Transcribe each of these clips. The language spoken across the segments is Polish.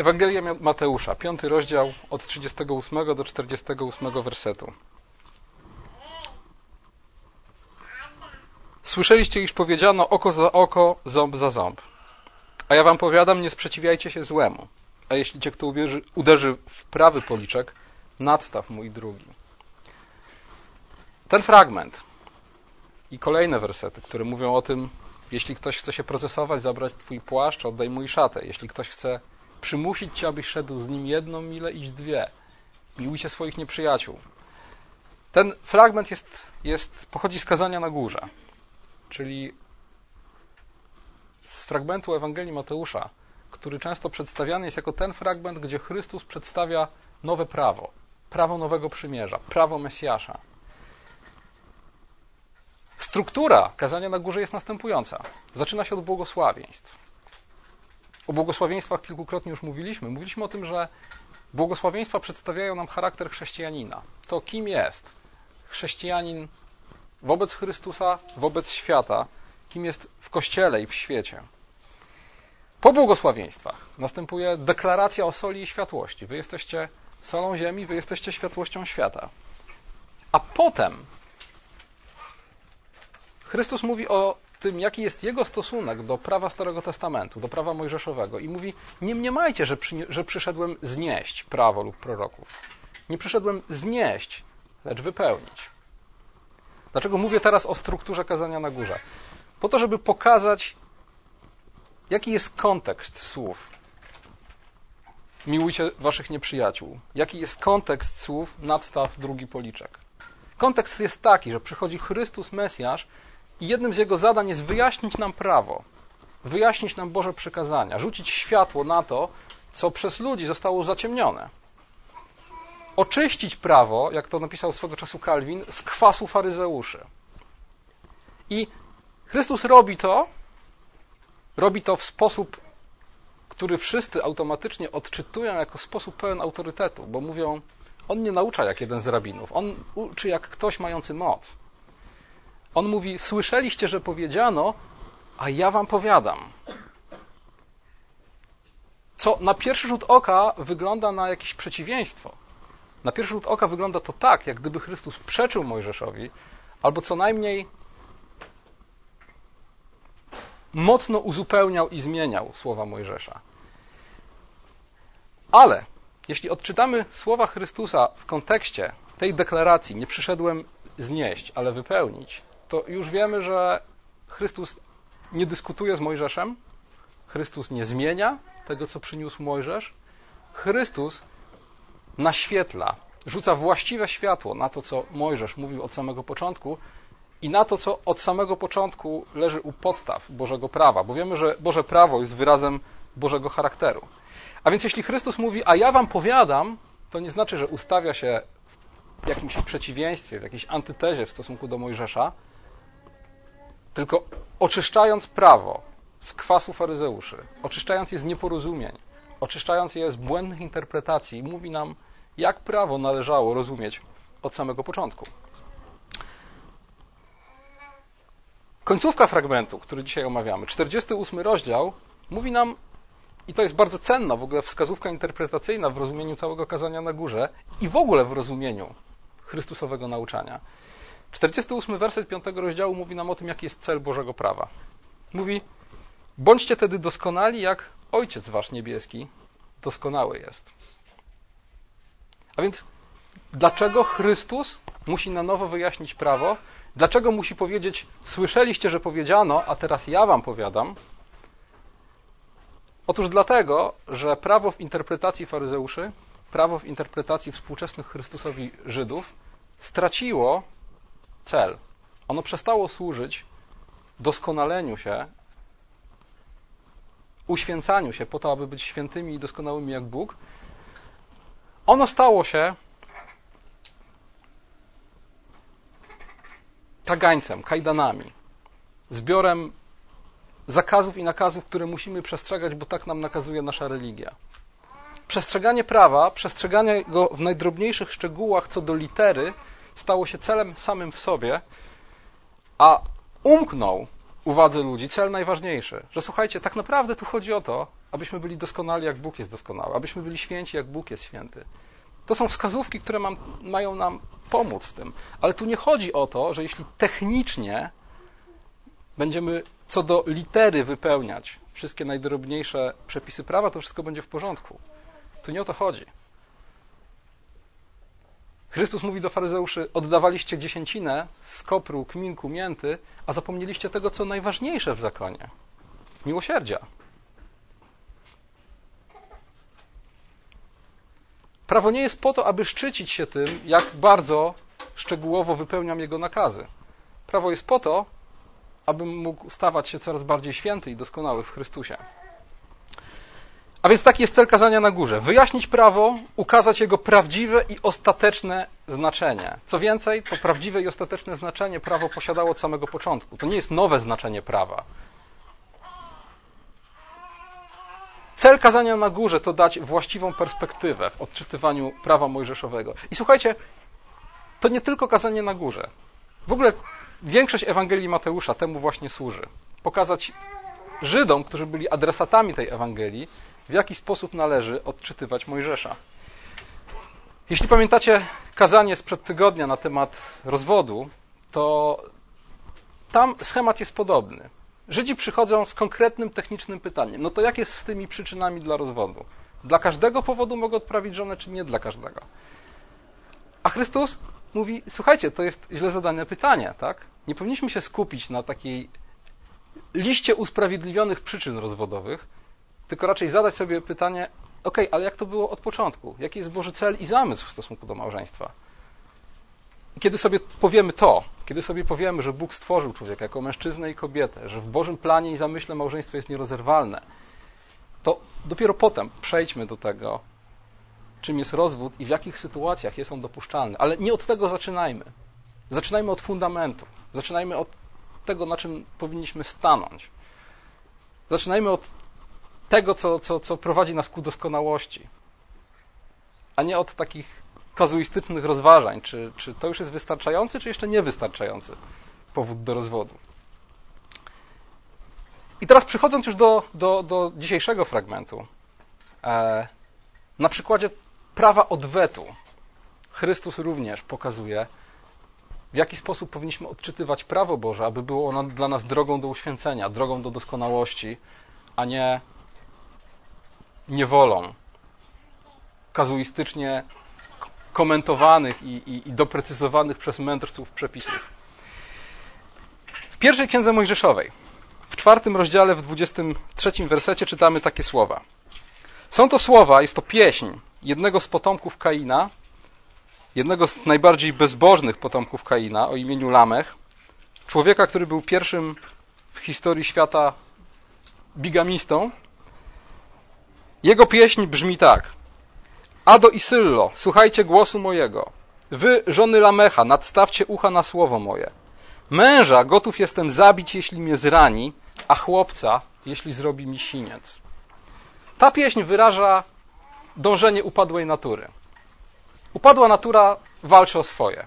Ewangelia Mateusza, piąty rozdział od 38 do 48 wersetu. Słyszeliście, iż powiedziano oko za oko, ząb za ząb. A ja wam powiadam, nie sprzeciwiajcie się złemu. A jeśli cię kto uwierzy, uderzy w prawy policzek, nadstaw mój drugi. Ten fragment i kolejne wersety, które mówią o tym, jeśli ktoś chce się procesować, zabrać twój płaszcz, oddaj mu szatę. Jeśli ktoś chce przymusić cię, abyś szedł z nim jedną milę, idź dwie. Miłujcie swoich nieprzyjaciół. Ten fragment jest, jest, pochodzi z kazania na górze, czyli z fragmentu Ewangelii Mateusza, który często przedstawiany jest jako ten fragment, gdzie Chrystus przedstawia nowe prawo, prawo nowego przymierza, prawo Mesjasza. Struktura kazania na górze jest następująca. Zaczyna się od błogosławieństw. O błogosławieństwach kilkukrotnie już mówiliśmy. Mówiliśmy o tym, że błogosławieństwa przedstawiają nam charakter chrześcijanina. To kim jest chrześcijanin wobec Chrystusa, wobec świata, kim jest w kościele i w świecie. Po błogosławieństwach następuje deklaracja o soli i światłości. Wy jesteście solą ziemi, wy jesteście światłością świata. A potem Chrystus mówi o tym, jaki jest jego stosunek do prawa Starego Testamentu, do prawa mojżeszowego i mówi, nie mniemajcie, że, przy, że przyszedłem znieść prawo lub proroków. Nie przyszedłem znieść, lecz wypełnić. Dlaczego mówię teraz o strukturze kazania na górze? Po to, żeby pokazać, jaki jest kontekst słów. Miłujcie waszych nieprzyjaciół. Jaki jest kontekst słów nadstaw drugi policzek. Kontekst jest taki, że przychodzi Chrystus Mesjasz i jednym z jego zadań jest wyjaśnić nam prawo, wyjaśnić nam Boże przykazania, rzucić światło na to, co przez ludzi zostało zaciemnione. Oczyścić prawo, jak to napisał swego czasu Kalwin, z kwasu faryzeuszy. I Chrystus robi to, robi to w sposób, który wszyscy automatycznie odczytują jako sposób pełen autorytetu, bo mówią, on nie naucza jak jeden z rabinów, on uczy jak ktoś mający moc. On mówi: Słyszeliście, że powiedziano, a ja wam powiadam. Co na pierwszy rzut oka wygląda na jakieś przeciwieństwo. Na pierwszy rzut oka wygląda to tak, jak gdyby Chrystus przeczył Mojżeszowi, albo co najmniej mocno uzupełniał i zmieniał słowa Mojżesza. Ale jeśli odczytamy słowa Chrystusa w kontekście tej deklaracji, nie przyszedłem znieść, ale wypełnić, to już wiemy, że Chrystus nie dyskutuje z Mojżeszem, Chrystus nie zmienia tego, co przyniósł Mojżesz. Chrystus naświetla, rzuca właściwe światło na to, co Mojżesz mówił od samego początku i na to, co od samego początku leży u podstaw Bożego prawa, bo wiemy, że Boże prawo jest wyrazem Bożego charakteru. A więc jeśli Chrystus mówi, a ja wam powiadam, to nie znaczy, że ustawia się w jakimś przeciwieństwie, w jakiejś antytezie w stosunku do Mojżesza, tylko oczyszczając prawo z kwasu faryzeuszy, oczyszczając je z nieporozumień, oczyszczając je z błędnych interpretacji, mówi nam, jak prawo należało rozumieć od samego początku. Końcówka fragmentu, który dzisiaj omawiamy, 48 rozdział, mówi nam, i to jest bardzo cenna w ogóle wskazówka interpretacyjna w rozumieniu całego kazania na górze i w ogóle w rozumieniu Chrystusowego nauczania. 48 werset 5 rozdziału mówi nam o tym, jaki jest cel Bożego prawa. Mówi: Bądźcie tedy doskonali, jak Ojciec Wasz niebieski doskonały jest. A więc, dlaczego Chrystus musi na nowo wyjaśnić prawo? Dlaczego musi powiedzieć: Słyszeliście, że powiedziano, a teraz ja Wam powiadam? Otóż dlatego, że prawo w interpretacji faryzeuszy, prawo w interpretacji współczesnych Chrystusowi Żydów straciło cel. Ono przestało służyć doskonaleniu się, uświęcaniu się po to, aby być świętymi i doskonałymi jak Bóg. Ono stało się kagańcem, kajdanami, zbiorem zakazów i nakazów, które musimy przestrzegać, bo tak nam nakazuje nasza religia. Przestrzeganie prawa, przestrzeganie go w najdrobniejszych szczegółach co do litery, stało się celem samym w sobie, a umknął uwadze ludzi cel najważniejszy, że słuchajcie, tak naprawdę tu chodzi o to, abyśmy byli doskonali, jak Bóg jest doskonały, abyśmy byli święci, jak Bóg jest święty. To są wskazówki, które mam, mają nam pomóc w tym. Ale tu nie chodzi o to, że jeśli technicznie będziemy co do litery wypełniać wszystkie najdrobniejsze przepisy prawa, to wszystko będzie w porządku. Tu nie o to chodzi. Chrystus mówi do faryzeuszy: Oddawaliście dziesięcinę z kopru, kminku, mięty, a zapomnieliście tego, co najważniejsze w zakonie miłosierdzia. Prawo nie jest po to, aby szczycić się tym, jak bardzo szczegółowo wypełniam jego nakazy. Prawo jest po to, abym mógł stawać się coraz bardziej święty i doskonały w Chrystusie. A więc taki jest cel kazania na górze. Wyjaśnić prawo, ukazać jego prawdziwe i ostateczne znaczenie. Co więcej, to prawdziwe i ostateczne znaczenie prawo posiadało od samego początku. To nie jest nowe znaczenie prawa. Cel kazania na górze to dać właściwą perspektywę w odczytywaniu prawa mojżeszowego. I słuchajcie, to nie tylko kazanie na górze. W ogóle większość Ewangelii Mateusza temu właśnie służy. Pokazać Żydom, którzy byli adresatami tej Ewangelii, w jaki sposób należy odczytywać Mojżesza. Jeśli pamiętacie kazanie sprzed tygodnia na temat rozwodu, to tam schemat jest podobny. Żydzi przychodzą z konkretnym technicznym pytaniem. No to jak jest z tymi przyczynami dla rozwodu? Dla każdego powodu mogę odprawić żonę, czy nie dla każdego? A Chrystus mówi: Słuchajcie, to jest źle zadane pytanie, tak? Nie powinniśmy się skupić na takiej liście usprawiedliwionych przyczyn rozwodowych, tylko raczej zadać sobie pytanie: OK, ale jak to było od początku? Jaki jest Boży cel i zamysł w stosunku do małżeństwa? kiedy sobie powiemy to, kiedy sobie powiemy, że Bóg stworzył człowieka jako mężczyznę i kobietę, że w Bożym planie i zamyśle małżeństwo jest nierozerwalne, to dopiero potem przejdźmy do tego, czym jest rozwód i w jakich sytuacjach jest on dopuszczalny. Ale nie od tego zaczynajmy. Zaczynajmy od fundamentu. Zaczynajmy od tego, na czym powinniśmy stanąć. Zaczynajmy od tego, co, co, co prowadzi nas ku doskonałości, a nie od takich kazuistycznych rozważań, czy, czy to już jest wystarczający, czy jeszcze niewystarczający powód do rozwodu. I teraz przechodząc już do, do, do dzisiejszego fragmentu, e, na przykładzie prawa odwetu, Chrystus również pokazuje, w jaki sposób powinniśmy odczytywać prawo Boże, aby było ono dla nas drogą do uświęcenia, drogą do doskonałości, a nie niewolą, kazuistycznie komentowanych i, i, i doprecyzowanych przez mędrców przepisów. W pierwszej księdze Mojżeszowej, w czwartym rozdziale, w dwudziestym trzecim wersecie czytamy takie słowa. Są to słowa, jest to pieśń jednego z potomków Kaina, jednego z najbardziej bezbożnych potomków Kaina o imieniu Lamech, człowieka, który był pierwszym w historii świata bigamistą. Jego pieśń brzmi tak. Ado i Syllo, słuchajcie głosu mojego. Wy, żony Lamecha, nadstawcie ucha na słowo moje. Męża gotów jestem zabić, jeśli mnie zrani, a chłopca, jeśli zrobi mi siniec. Ta pieśń wyraża dążenie upadłej natury. Upadła natura walczy o swoje.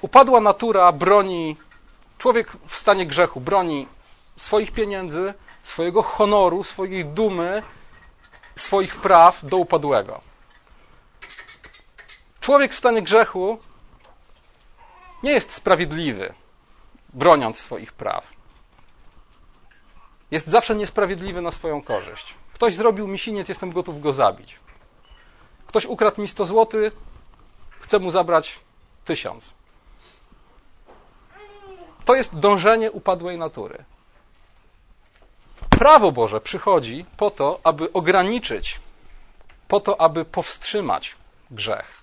Upadła natura broni, człowiek w stanie grzechu broni swoich pieniędzy, swojego honoru, swojej dumy, swoich praw do upadłego. Człowiek w stanie grzechu nie jest sprawiedliwy, broniąc swoich praw. Jest zawsze niesprawiedliwy na swoją korzyść. Ktoś zrobił mi siniec, jestem gotów go zabić. Ktoś ukradł mi 100 zł, chcę mu zabrać tysiąc. To jest dążenie upadłej natury prawo Boże przychodzi po to, aby ograniczyć, po to, aby powstrzymać grzech.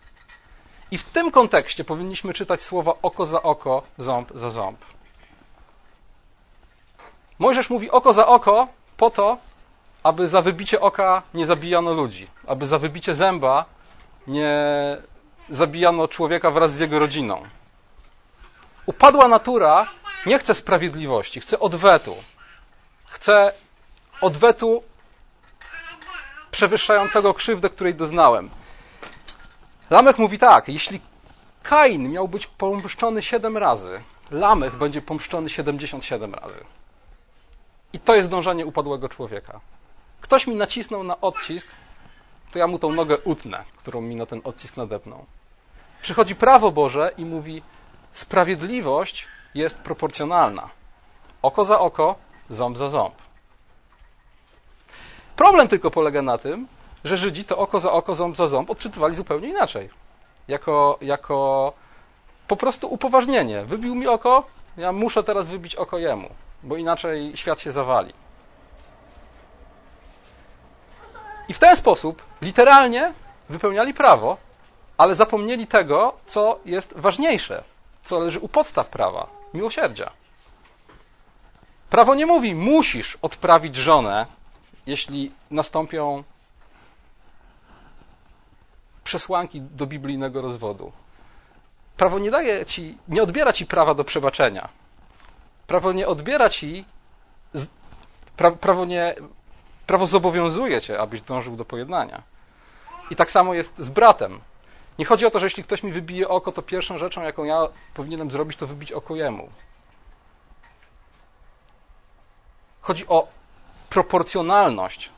I w tym kontekście powinniśmy czytać słowa oko za oko, ząb za ząb. Mojżesz mówi oko za oko po to, aby za wybicie oka nie zabijano ludzi, aby za wybicie zęba nie zabijano człowieka wraz z jego rodziną. Upadła natura nie chce sprawiedliwości, chce odwetu, chce odwetu przewyższającego krzywdę, której doznałem. Lamek mówi tak, jeśli Kain miał być pomszczony 7 razy, Lamech będzie pomszczony 77 razy. I to jest dążenie upadłego człowieka. Ktoś mi nacisnął na odcisk, to ja mu tą nogę utnę, którą mi na ten odcisk nadepnął. Przychodzi prawo Boże i mówi: Sprawiedliwość jest proporcjonalna. Oko za oko, ząb za ząb. Problem tylko polega na tym, że Żydzi to oko za oko, ząb za ząb odczytywali zupełnie inaczej. Jako, jako po prostu upoważnienie. Wybił mi oko, ja muszę teraz wybić oko jemu, bo inaczej świat się zawali. I w ten sposób literalnie wypełniali prawo, ale zapomnieli tego, co jest ważniejsze, co leży u podstaw prawa miłosierdzia. Prawo nie mówi, musisz odprawić żonę, jeśli nastąpią przesłanki do biblijnego rozwodu. Prawo nie daje ci, nie odbiera ci prawa do przebaczenia. Prawo nie odbiera ci, pra, prawo nie, prawo zobowiązuje cię, abyś dążył do pojednania. I tak samo jest z bratem. Nie chodzi o to, że jeśli ktoś mi wybije oko, to pierwszą rzeczą, jaką ja powinienem zrobić, to wybić oko jemu. Chodzi o proporcjonalność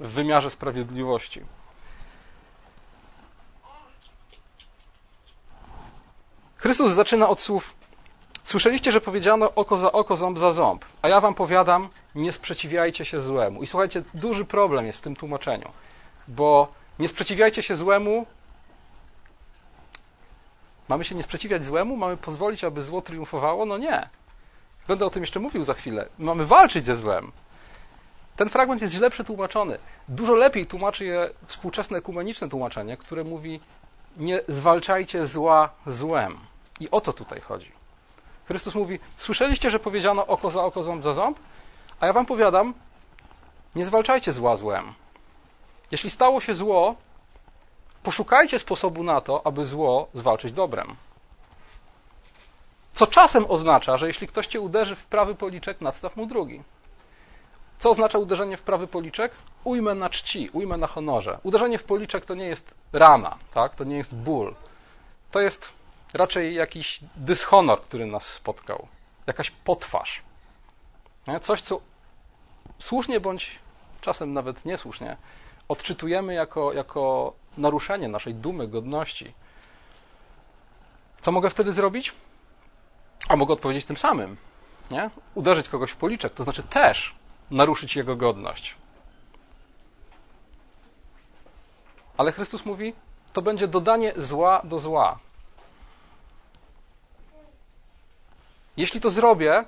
w wymiarze sprawiedliwości. Chrystus zaczyna od słów: Słyszeliście, że powiedziano oko za oko, ząb za ząb, a ja wam powiadam, nie sprzeciwiajcie się złemu. I słuchajcie, duży problem jest w tym tłumaczeniu, bo nie sprzeciwiajcie się złemu. Mamy się nie sprzeciwiać złemu? Mamy pozwolić, aby zło triumfowało? No nie. Będę o tym jeszcze mówił za chwilę. Mamy walczyć ze złem. Ten fragment jest źle przetłumaczony. Dużo lepiej tłumaczy je współczesne ekumeniczne tłumaczenie, które mówi: Nie zwalczajcie zła złem. I o to tutaj chodzi. Chrystus mówi: Słyszeliście, że powiedziano oko za oko, ząb za ząb? A ja wam powiadam: Nie zwalczajcie zła złem. Jeśli stało się zło, poszukajcie sposobu na to, aby zło zwalczyć dobrem. Co czasem oznacza, że jeśli ktoś cię uderzy w prawy policzek, nadstaw mu drugi. Co oznacza uderzenie w prawy policzek? Ujmę na czci, ujmę na honorze. Uderzenie w policzek to nie jest rana, tak? to nie jest ból. To jest raczej jakiś dyshonor, który nas spotkał, jakaś potwarz. Coś, co słusznie bądź czasem nawet niesłusznie odczytujemy jako, jako naruszenie naszej dumy, godności. Co mogę wtedy zrobić? A mogę odpowiedzieć tym samym. Nie? Uderzyć kogoś w policzek, to znaczy też naruszyć jego godność. Ale Chrystus mówi, to będzie dodanie zła do zła. Jeśli to zrobię,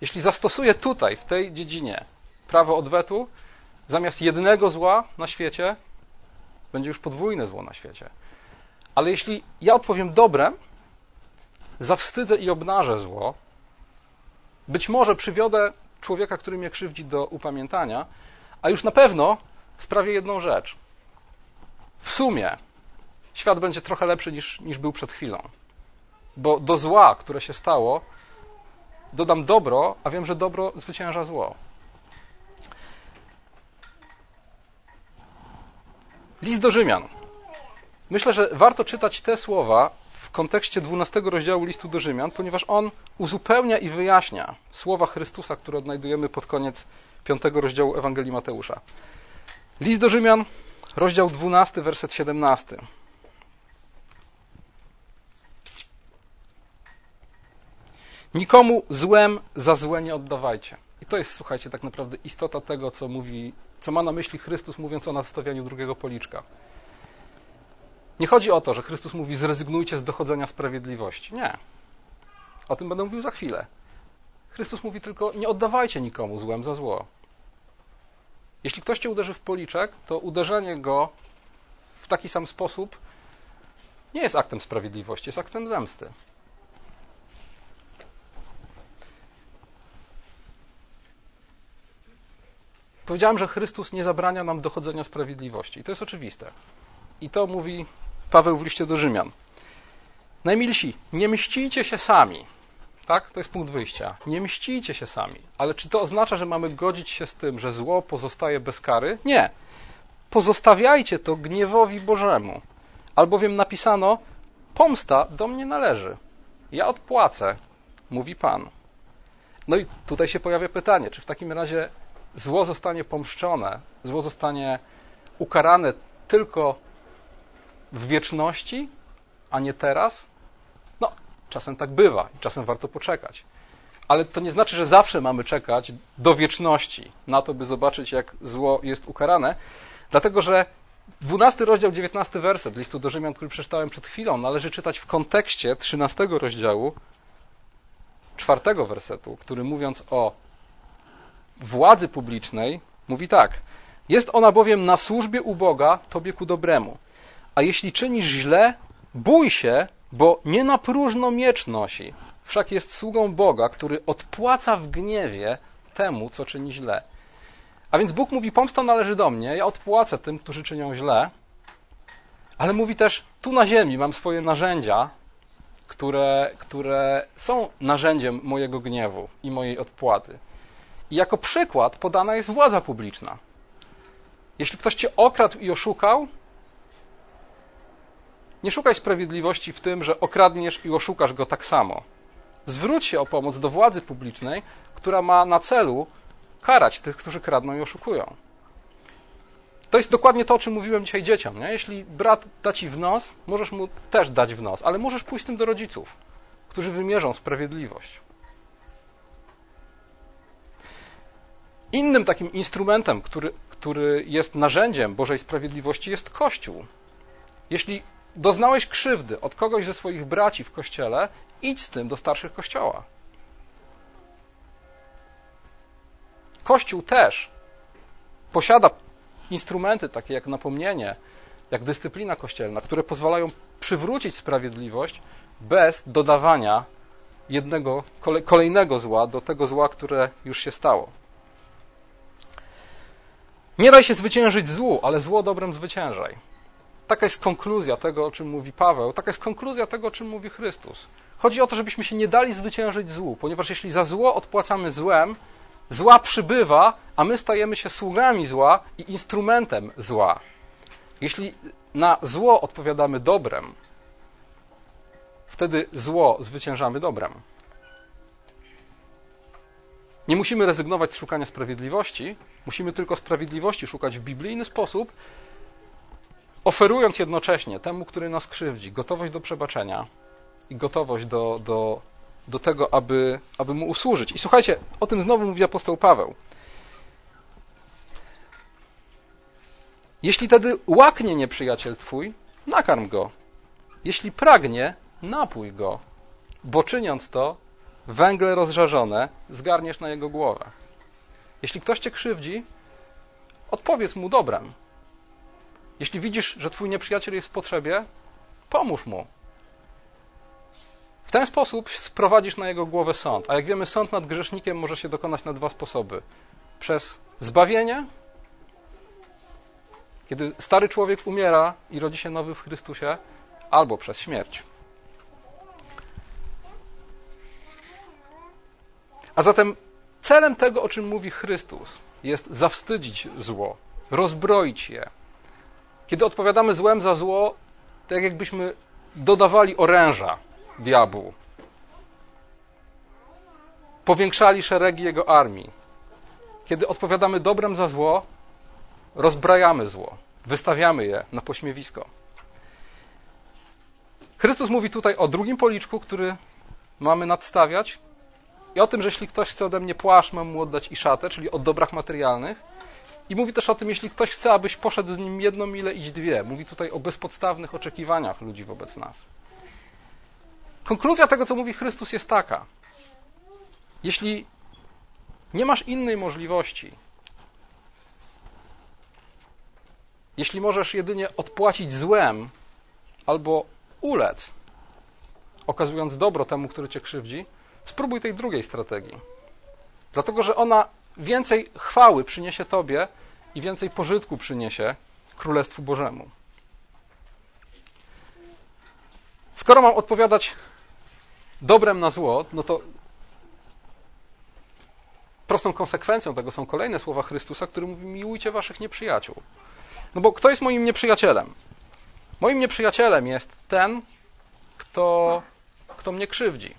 jeśli zastosuję tutaj, w tej dziedzinie, prawo odwetu, zamiast jednego zła na świecie, będzie już podwójne zło na świecie. Ale jeśli ja odpowiem dobrem, zawstydzę i obnażę zło, być może przywiodę człowieka, który mnie krzywdzi do upamiętania, a już na pewno sprawię jedną rzecz. W sumie świat będzie trochę lepszy niż, niż był przed chwilą. Bo do zła, które się stało, dodam dobro, a wiem, że dobro zwycięża zło. List do Rzymian. Myślę, że warto czytać te słowa w kontekście 12 rozdziału listu do Rzymian, ponieważ on uzupełnia i wyjaśnia słowa Chrystusa, które odnajdujemy pod koniec 5 rozdziału Ewangelii Mateusza. List do Rzymian, rozdział 12, werset 17. Nikomu złem za złe nie oddawajcie. I to jest, słuchajcie, tak naprawdę istota tego, co mówi, co ma na myśli Chrystus, mówiąc o nadstawianiu drugiego policzka. Nie chodzi o to, że Chrystus mówi zrezygnujcie z dochodzenia sprawiedliwości. Nie. O tym będę mówił za chwilę. Chrystus mówi tylko nie oddawajcie nikomu złem za zło. Jeśli ktoś cię uderzy w policzek, to uderzenie go w taki sam sposób nie jest aktem sprawiedliwości, jest aktem zemsty. Powiedziałem, że Chrystus nie zabrania nam dochodzenia sprawiedliwości. I to jest oczywiste. I to mówi Paweł w liście do Rzymian. Najmilsi, nie mścicie się sami. Tak? To jest punkt wyjścia. Nie mścicie się sami. Ale czy to oznacza, że mamy godzić się z tym, że zło pozostaje bez kary? Nie. Pozostawiajcie to gniewowi Bożemu. Albowiem napisano: Pomsta do mnie należy. Ja odpłacę, mówi Pan. No i tutaj się pojawia pytanie, czy w takim razie zło zostanie pomszczone, zło zostanie ukarane tylko w wieczności, a nie teraz? No, czasem tak bywa i czasem warto poczekać. Ale to nie znaczy, że zawsze mamy czekać do wieczności na to, by zobaczyć, jak zło jest ukarane, dlatego że 12 rozdział, 19 werset listu do Rzymian, który przeczytałem przed chwilą, należy czytać w kontekście 13 rozdziału, 4 wersetu, który mówiąc o władzy publicznej, mówi tak: Jest ona bowiem na służbie u Boga, tobie ku dobremu. A jeśli czynisz źle, bój się, bo nie na próżno miecz nosi. Wszak jest sługą Boga, który odpłaca w gniewie temu, co czyni źle. A więc Bóg mówi: Pomsta należy do mnie, ja odpłacę tym, którzy czynią źle. Ale mówi też: Tu na ziemi mam swoje narzędzia, które, które są narzędziem mojego gniewu i mojej odpłaty. I jako przykład podana jest władza publiczna. Jeśli ktoś cię okradł i oszukał, nie szukaj sprawiedliwości w tym, że okradniesz i oszukasz go tak samo. Zwróć się o pomoc do władzy publicznej, która ma na celu karać tych, którzy kradną i oszukują. To jest dokładnie to, o czym mówiłem dzisiaj dzieciom. Nie? Jeśli brat da ci w nos, możesz mu też dać w nos, ale możesz pójść tym do rodziców, którzy wymierzą sprawiedliwość. Innym takim instrumentem, który, który jest narzędziem Bożej Sprawiedliwości, jest Kościół. Jeśli doznałeś krzywdy od kogoś ze swoich braci w kościele, idź z tym do starszych kościoła. Kościół też posiada instrumenty takie jak napomnienie, jak dyscyplina kościelna, które pozwalają przywrócić sprawiedliwość bez dodawania jednego, kolejnego zła do tego zła, które już się stało. Nie daj się zwyciężyć złu, ale zło dobrem zwyciężaj. Taka jest konkluzja tego, o czym mówi Paweł, taka jest konkluzja tego, o czym mówi Chrystus. Chodzi o to, żebyśmy się nie dali zwyciężyć złu, ponieważ jeśli za zło odpłacamy złem, zła przybywa, a my stajemy się sługami zła i instrumentem zła. Jeśli na zło odpowiadamy dobrem, wtedy zło zwyciężamy dobrem. Nie musimy rezygnować z szukania sprawiedliwości, musimy tylko sprawiedliwości szukać w biblijny sposób, oferując jednocześnie temu, który nas krzywdzi, gotowość do przebaczenia i gotowość do, do, do tego, aby, aby mu usłużyć. I słuchajcie, o tym znowu mówi apostoł Paweł. Jeśli tedy łaknie nieprzyjaciel twój, nakarm go. Jeśli pragnie, napój go, bo czyniąc to, węgle rozżarzone zgarniesz na jego głowę. Jeśli ktoś cię krzywdzi, odpowiedz mu dobrem. Jeśli widzisz, że twój nieprzyjaciel jest w potrzebie, pomóż mu. W ten sposób sprowadzisz na jego głowę sąd. A jak wiemy, sąd nad grzesznikiem może się dokonać na dwa sposoby: przez zbawienie, kiedy stary człowiek umiera i rodzi się nowy w Chrystusie, albo przez śmierć. A zatem celem tego, o czym mówi Chrystus, jest zawstydzić zło, rozbroić je. Kiedy odpowiadamy złem za zło, tak jakbyśmy dodawali oręża diabłu. Powiększali szeregi jego armii. Kiedy odpowiadamy dobrem za zło, rozbrajamy zło, wystawiamy je na pośmiewisko. Chrystus mówi tutaj o drugim policzku, który mamy nadstawiać, i o tym, że jeśli ktoś chce ode mnie płaszcz, mam mu oddać i szatę, czyli o dobrach materialnych. I mówi też o tym, jeśli ktoś chce, abyś poszedł z nim jedną milę, idź dwie. Mówi tutaj o bezpodstawnych oczekiwaniach ludzi wobec nas. Konkluzja tego, co mówi Chrystus, jest taka. Jeśli nie masz innej możliwości, jeśli możesz jedynie odpłacić złem albo ulec, okazując dobro temu, który cię krzywdzi, spróbuj tej drugiej strategii. Dlatego, że ona więcej chwały przyniesie Tobie i więcej pożytku przyniesie Królestwu Bożemu. Skoro mam odpowiadać dobrem na zło, no to prostą konsekwencją tego są kolejne słowa Chrystusa, który mówi: Miłujcie waszych nieprzyjaciół. No bo kto jest moim nieprzyjacielem? Moim nieprzyjacielem jest ten, kto, kto mnie krzywdzi.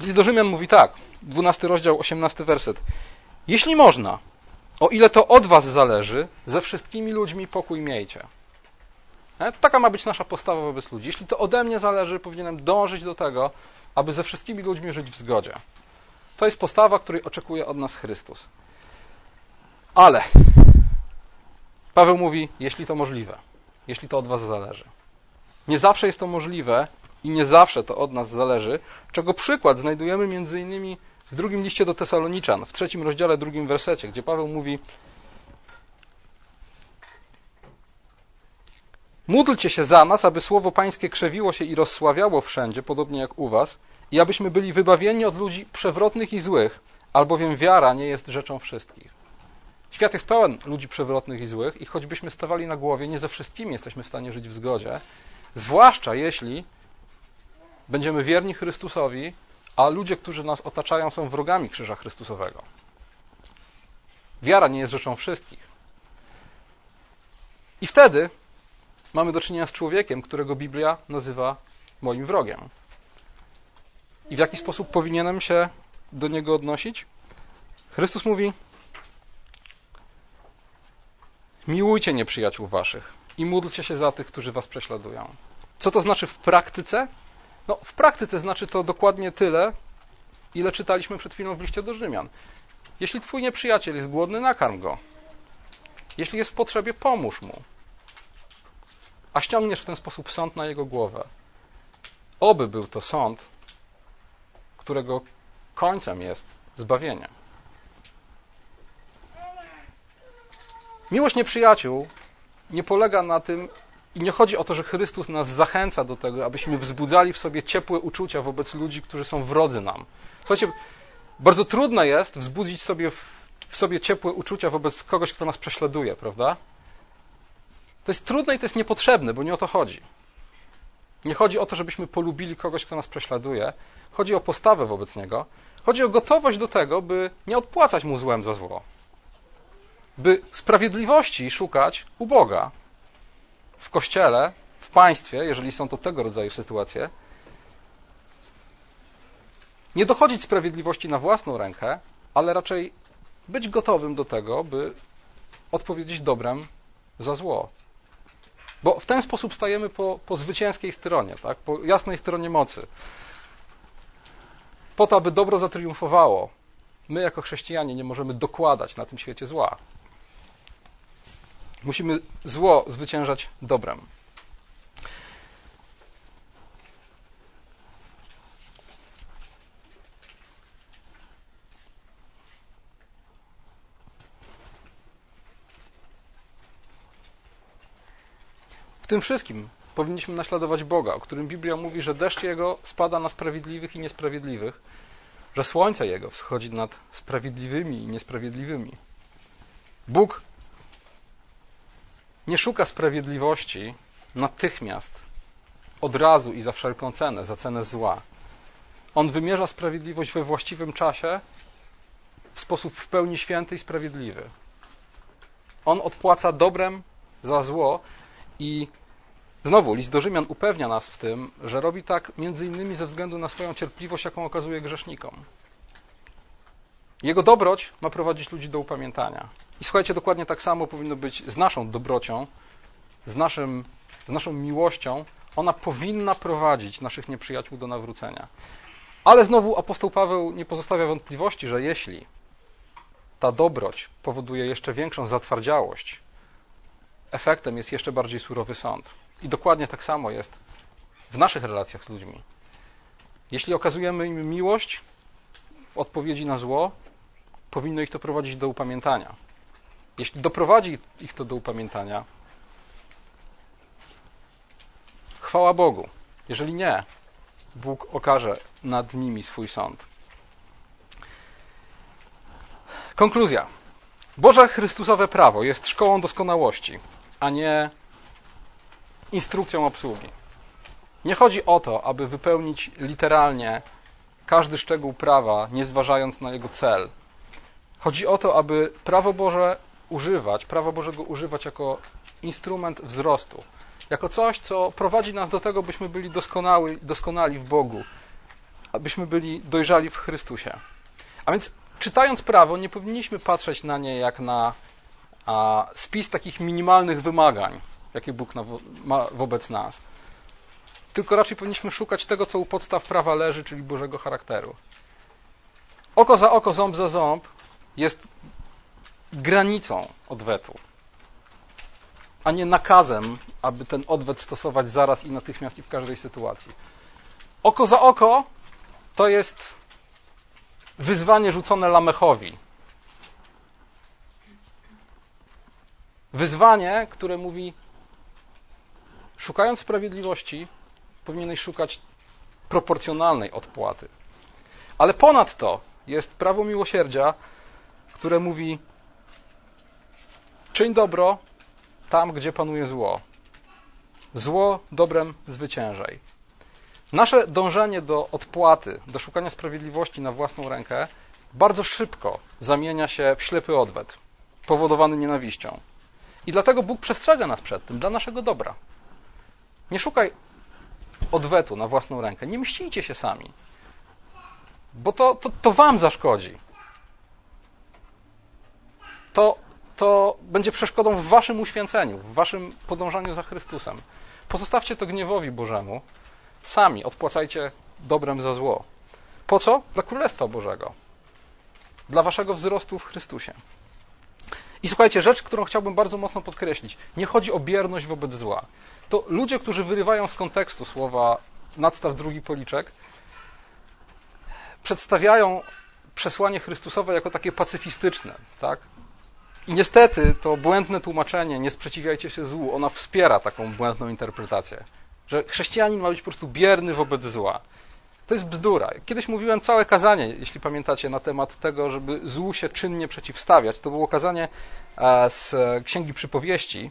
List do Rzymian mówi tak, 12 rozdział, 18 werset. Jeśli można, o ile to od was zależy, ze wszystkimi ludźmi pokój miejcie. E, taka ma być nasza postawa wobec ludzi. Jeśli to ode mnie zależy, powinienem dążyć do tego, aby ze wszystkimi ludźmi żyć w zgodzie. To jest postawa, której oczekuje od nas Chrystus. Ale Paweł mówi, jeśli to możliwe, jeśli to od was zależy. Nie zawsze jest to możliwe i nie zawsze to od nas zależy, czego przykład znajdujemy między innymi w drugim liście do Tesaloniczan, w trzecim rozdziale, drugim wersecie, gdzie Paweł mówi: Módlcie się za nas, aby słowo Pańskie krzewiło się i rozsławiało wszędzie, podobnie jak u Was, i abyśmy byli wybawieni od ludzi przewrotnych i złych, albowiem wiara nie jest rzeczą wszystkich. Świat jest pełen ludzi przewrotnych i złych, i choćbyśmy stawali na głowie, nie ze wszystkimi jesteśmy w stanie żyć w zgodzie, zwłaszcza jeśli będziemy wierni Chrystusowi, a ludzie, którzy nas otaczają, są wrogami Krzyża Chrystusowego. Wiara nie jest rzeczą wszystkich. I wtedy mamy do czynienia z człowiekiem, którego Biblia nazywa moim wrogiem. I w jaki sposób powinienem się do niego odnosić? Chrystus mówi: Miłujcie nieprzyjaciół waszych i módlcie się za tych, którzy was prześladują. Co to znaczy w praktyce? No, w praktyce znaczy to dokładnie tyle, ile czytaliśmy przed chwilą w liście do Rzymian. Jeśli twój nieprzyjaciel jest głodny, nakarm go. Jeśli jest w potrzebie, pomóż mu. A ściągniesz w ten sposób sąd na jego głowę. Oby był to sąd, którego końcem jest zbawienie. Miłość nieprzyjaciół nie polega na tym, i nie chodzi o to, że Chrystus nas zachęca do tego, abyśmy wzbudzali w sobie ciepłe uczucia wobec ludzi, którzy są wrodzy nam. Słuchajcie, bardzo trudno jest wzbudzić sobie w, w sobie ciepłe uczucia wobec kogoś, kto nas prześladuje, prawda? To jest trudne i to jest niepotrzebne, bo nie o to chodzi. Nie chodzi o to, żebyśmy polubili kogoś, kto nas prześladuje. Chodzi o postawę wobec niego. Chodzi o gotowość do tego, by nie odpłacać mu złem za zło. By sprawiedliwości szukać u Boga, w kościele, w państwie, jeżeli są to tego rodzaju sytuacje, nie dochodzić sprawiedliwości na własną rękę, ale raczej być gotowym do tego, by odpowiedzieć dobrem za zło. Bo w ten sposób stajemy po, po zwycięskiej stronie, tak? po jasnej stronie mocy. Po to, aby dobro zatriumfowało, my jako chrześcijanie nie możemy dokładać na tym świecie zła. Musimy zło zwyciężać dobrem. W tym wszystkim powinniśmy naśladować Boga, o którym Biblia mówi, że deszcz Jego spada na sprawiedliwych i niesprawiedliwych, że słońce Jego wschodzi nad sprawiedliwymi i niesprawiedliwymi. Bóg nie szuka sprawiedliwości natychmiast, od razu i za wszelką cenę, za cenę zła. On wymierza sprawiedliwość we właściwym czasie, w sposób w pełni święty i sprawiedliwy. On odpłaca dobrem za zło i znowu list do Rzymian upewnia nas w tym, że robi tak między innymi ze względu na swoją cierpliwość, jaką okazuje grzesznikom. Jego dobroć ma prowadzić ludzi do upamiętania. I słuchajcie, dokładnie tak samo powinno być z naszą dobrocią, z, naszym, z naszą miłością. Ona powinna prowadzić naszych nieprzyjaciół do nawrócenia. Ale znowu apostoł Paweł nie pozostawia wątpliwości, że jeśli ta dobroć powoduje jeszcze większą zatwardziałość, efektem jest jeszcze bardziej surowy sąd. I dokładnie tak samo jest w naszych relacjach z ludźmi. Jeśli okazujemy im miłość w odpowiedzi na zło, powinno ich to prowadzić do upamiętania. Jeśli doprowadzi ich to do upamiętania, chwała Bogu. Jeżeli nie, Bóg okaże nad nimi swój sąd. Konkluzja. Boże Chrystusowe prawo jest szkołą doskonałości, a nie instrukcją obsługi. Nie chodzi o to, aby wypełnić literalnie każdy szczegół prawa, nie zważając na jego cel. Chodzi o to, aby prawo Boże używać, prawa Bożego używać jako instrument wzrostu, jako coś, co prowadzi nas do tego, byśmy byli doskonały, doskonali w Bogu, abyśmy byli dojrzali w Chrystusie. A więc czytając prawo, nie powinniśmy patrzeć na nie jak na a, spis takich minimalnych wymagań, jakie Bóg na, ma wobec nas. Tylko raczej powinniśmy szukać tego, co u podstaw prawa leży, czyli Bożego charakteru. Oko za oko, ząb za ząb jest granicą odwetu, a nie nakazem, aby ten odwet stosować zaraz i natychmiast i w każdej sytuacji. Oko za oko to jest wyzwanie rzucone Lamechowi. Wyzwanie, które mówi: szukając sprawiedliwości, powinieneś szukać proporcjonalnej odpłaty. Ale ponadto jest prawo miłosierdzia, które mówi: czyń dobro tam, gdzie panuje zło. Zło dobrem zwyciężaj. Nasze dążenie do odpłaty, do szukania sprawiedliwości na własną rękę bardzo szybko zamienia się w ślepy odwet, powodowany nienawiścią. I dlatego Bóg przestrzega nas przed tym, dla naszego dobra. Nie szukaj odwetu na własną rękę. Nie mścicie się sami, bo to, to, to wam zaszkodzi. To, to będzie przeszkodą w waszym uświęceniu, w waszym podążaniu za Chrystusem. Pozostawcie to gniewowi Bożemu. Sami odpłacajcie dobrem za zło. Po co? Dla Królestwa Bożego. Dla waszego wzrostu w Chrystusie. I słuchajcie, rzecz, którą chciałbym bardzo mocno podkreślić. Nie chodzi o bierność wobec zła. To ludzie, którzy wyrywają z kontekstu słowa nadstaw drugi policzek, przedstawiają przesłanie Chrystusowe jako takie pacyfistyczne, tak? I niestety to błędne tłumaczenie, nie sprzeciwiajcie się złu, ona wspiera taką błędną interpretację, że chrześcijanin ma być po prostu bierny wobec zła. To jest bzdura. Kiedyś mówiłem całe kazanie, jeśli pamiętacie, na temat tego, żeby złu się czynnie przeciwstawiać. To było kazanie e, z Księgi Przypowieści,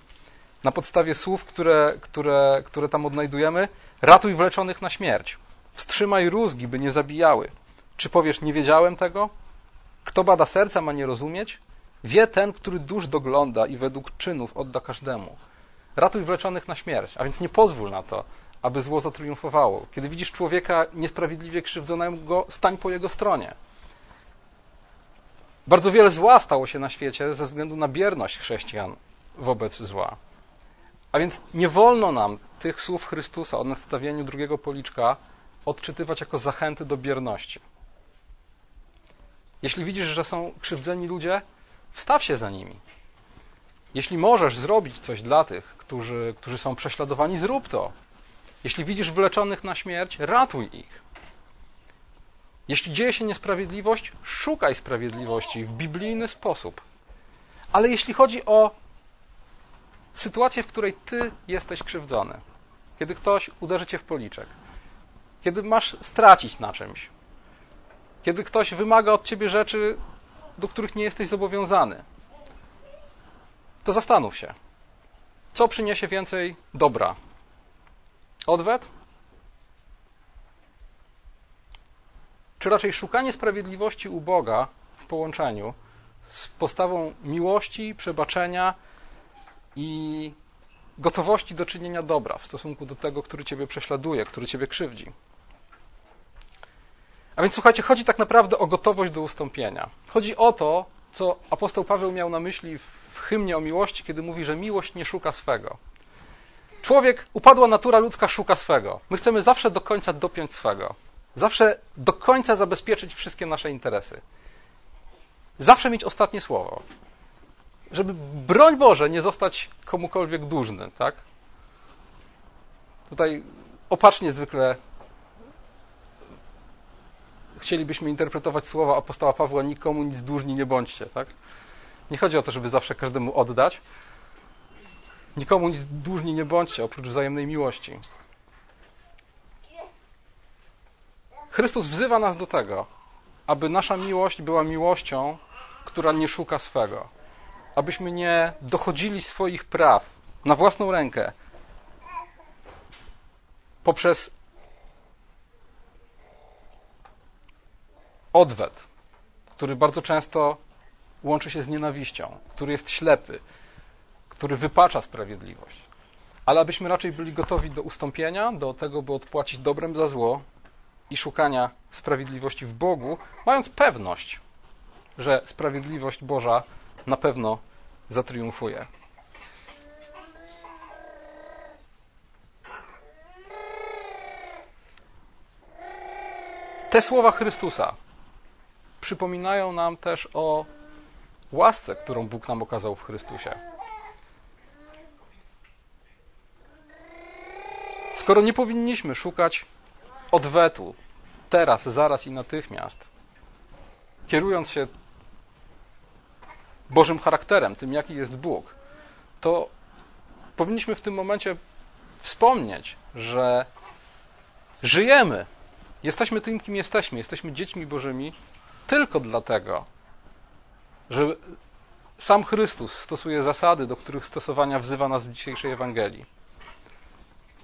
na podstawie słów, które, które, które tam odnajdujemy. Ratuj wleczonych na śmierć. Wstrzymaj rózgi, by nie zabijały. Czy powiesz, nie wiedziałem tego? Kto bada serca, ma nie rozumieć? Wie ten, który dusz dogląda i według czynów odda każdemu. Ratuj wleczonych na śmierć, a więc nie pozwól na to, aby zło zatriumfowało. Kiedy widzisz człowieka niesprawiedliwie krzywdzonego, stań po jego stronie. Bardzo wiele zła stało się na świecie ze względu na bierność chrześcijan wobec zła. A więc nie wolno nam tych słów Chrystusa o nadstawieniu drugiego policzka odczytywać jako zachęty do bierności. Jeśli widzisz, że są krzywdzeni ludzie, wstaw się za nimi. Jeśli możesz zrobić coś dla tych, którzy, którzy są prześladowani, zrób to. Jeśli widzisz wleczonych na śmierć, ratuj ich. Jeśli dzieje się niesprawiedliwość, szukaj sprawiedliwości w biblijny sposób. Ale jeśli chodzi o sytuację, w której ty jesteś krzywdzony, kiedy ktoś uderzy cię w policzek, kiedy masz stracić na czymś, kiedy ktoś wymaga od ciebie rzeczy, do których nie jesteś zobowiązany, to zastanów się, co przyniesie więcej dobra Odwet? Czy raczej szukanie sprawiedliwości u Boga w połączeniu z postawą miłości, przebaczenia i gotowości do czynienia dobra w stosunku do tego, który Ciebie prześladuje, który Ciebie krzywdzi? A więc słuchajcie, chodzi tak naprawdę o gotowość do ustąpienia. Chodzi o to, co apostoł Paweł miał na myśli w hymnie o miłości, kiedy mówi, że miłość nie szuka swego. Człowiek, upadła natura ludzka szuka swego. My chcemy zawsze do końca dopiąć swego. Zawsze do końca zabezpieczyć wszystkie nasze interesy. Zawsze mieć ostatnie słowo. Żeby, broń Boże, nie zostać komukolwiek dłużny, tak? Tutaj opacznie zwykle chcielibyśmy interpretować słowa apostoła Pawła nikomu nic dłużni nie bądźcie, tak? Nie chodzi o to, żeby zawsze każdemu oddać, Nikomu nic dłużni nie bądźcie, oprócz wzajemnej miłości. Chrystus wzywa nas do tego, aby nasza miłość była miłością, która nie szuka swego. Abyśmy nie dochodzili swoich praw na własną rękę poprzez odwet, który bardzo często łączy się z nienawiścią, który jest ślepy, który wypacza sprawiedliwość, ale abyśmy raczej byli gotowi do ustąpienia, do tego, by odpłacić dobrem za zło i szukania sprawiedliwości w Bogu, mając pewność, że sprawiedliwość Boża na pewno zatriumfuje. Te słowa Chrystusa przypominają nam też o łasce, którą Bóg nam okazał w Chrystusie. Skoro nie powinniśmy szukać odwetu teraz, zaraz i natychmiast, kierując się Bożym charakterem, tym jaki jest Bóg, to powinniśmy w tym momencie wspomnieć, że żyjemy, jesteśmy tym, kim jesteśmy, jesteśmy dziećmi Bożymi tylko dlatego, że sam Chrystus stosuje zasady, do których stosowania wzywa nas w dzisiejszej Ewangelii.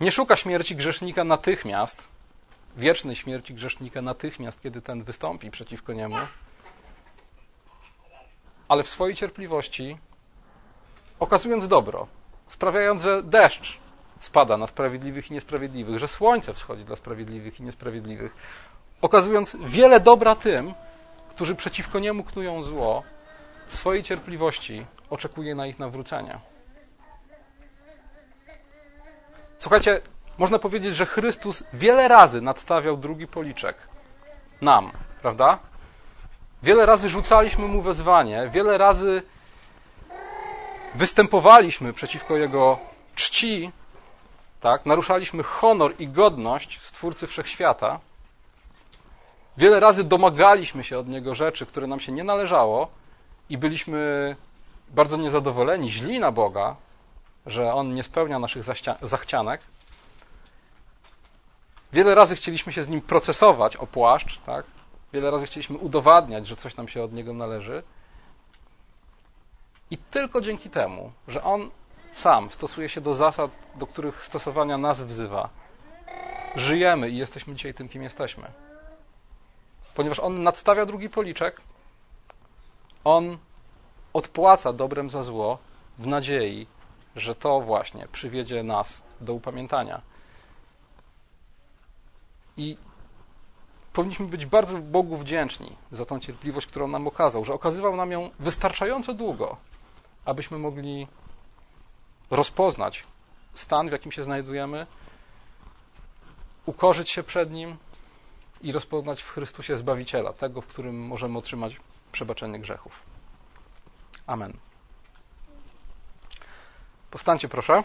Nie szuka śmierci grzesznika natychmiast, wiecznej śmierci grzesznika natychmiast, kiedy ten wystąpi przeciwko niemu, ale w swojej cierpliwości, okazując dobro, sprawiając, że deszcz spada na sprawiedliwych i niesprawiedliwych, że słońce wschodzi dla sprawiedliwych i niesprawiedliwych, okazując wiele dobra tym, którzy przeciwko niemu knują zło, w swojej cierpliwości oczekuje na ich nawrócenie. Słuchajcie, można powiedzieć, że Chrystus wiele razy nadstawiał drugi policzek nam, prawda? Wiele razy rzucaliśmy mu wezwanie, wiele razy występowaliśmy przeciwko jego czci, tak? naruszaliśmy honor i godność Stwórcy Wszechświata. Wiele razy domagaliśmy się od niego rzeczy, które nam się nie należało i byliśmy bardzo niezadowoleni, źli na Boga, że on nie spełnia naszych zachcianek. Wiele razy chcieliśmy się z nim procesować o płaszcz, tak? Wiele razy chcieliśmy udowadniać, że coś nam się od niego należy. I tylko dzięki temu, że on sam stosuje się do zasad, do których stosowania nas wzywa, żyjemy i jesteśmy dzisiaj tym, kim jesteśmy. Ponieważ on nadstawia drugi policzek, on odpłaca dobrem za zło w nadziei, że to właśnie przywiedzie nas do upamiętania. I powinniśmy być bardzo Bogu wdzięczni za tą cierpliwość, którą nam okazał, że okazywał nam ją wystarczająco długo, abyśmy mogli rozpoznać stan, w jakim się znajdujemy, ukorzyć się przed Nim i rozpoznać w Chrystusie Zbawiciela, tego, w którym możemy otrzymać przebaczenie grzechów. Amen. Powstańcie proszę.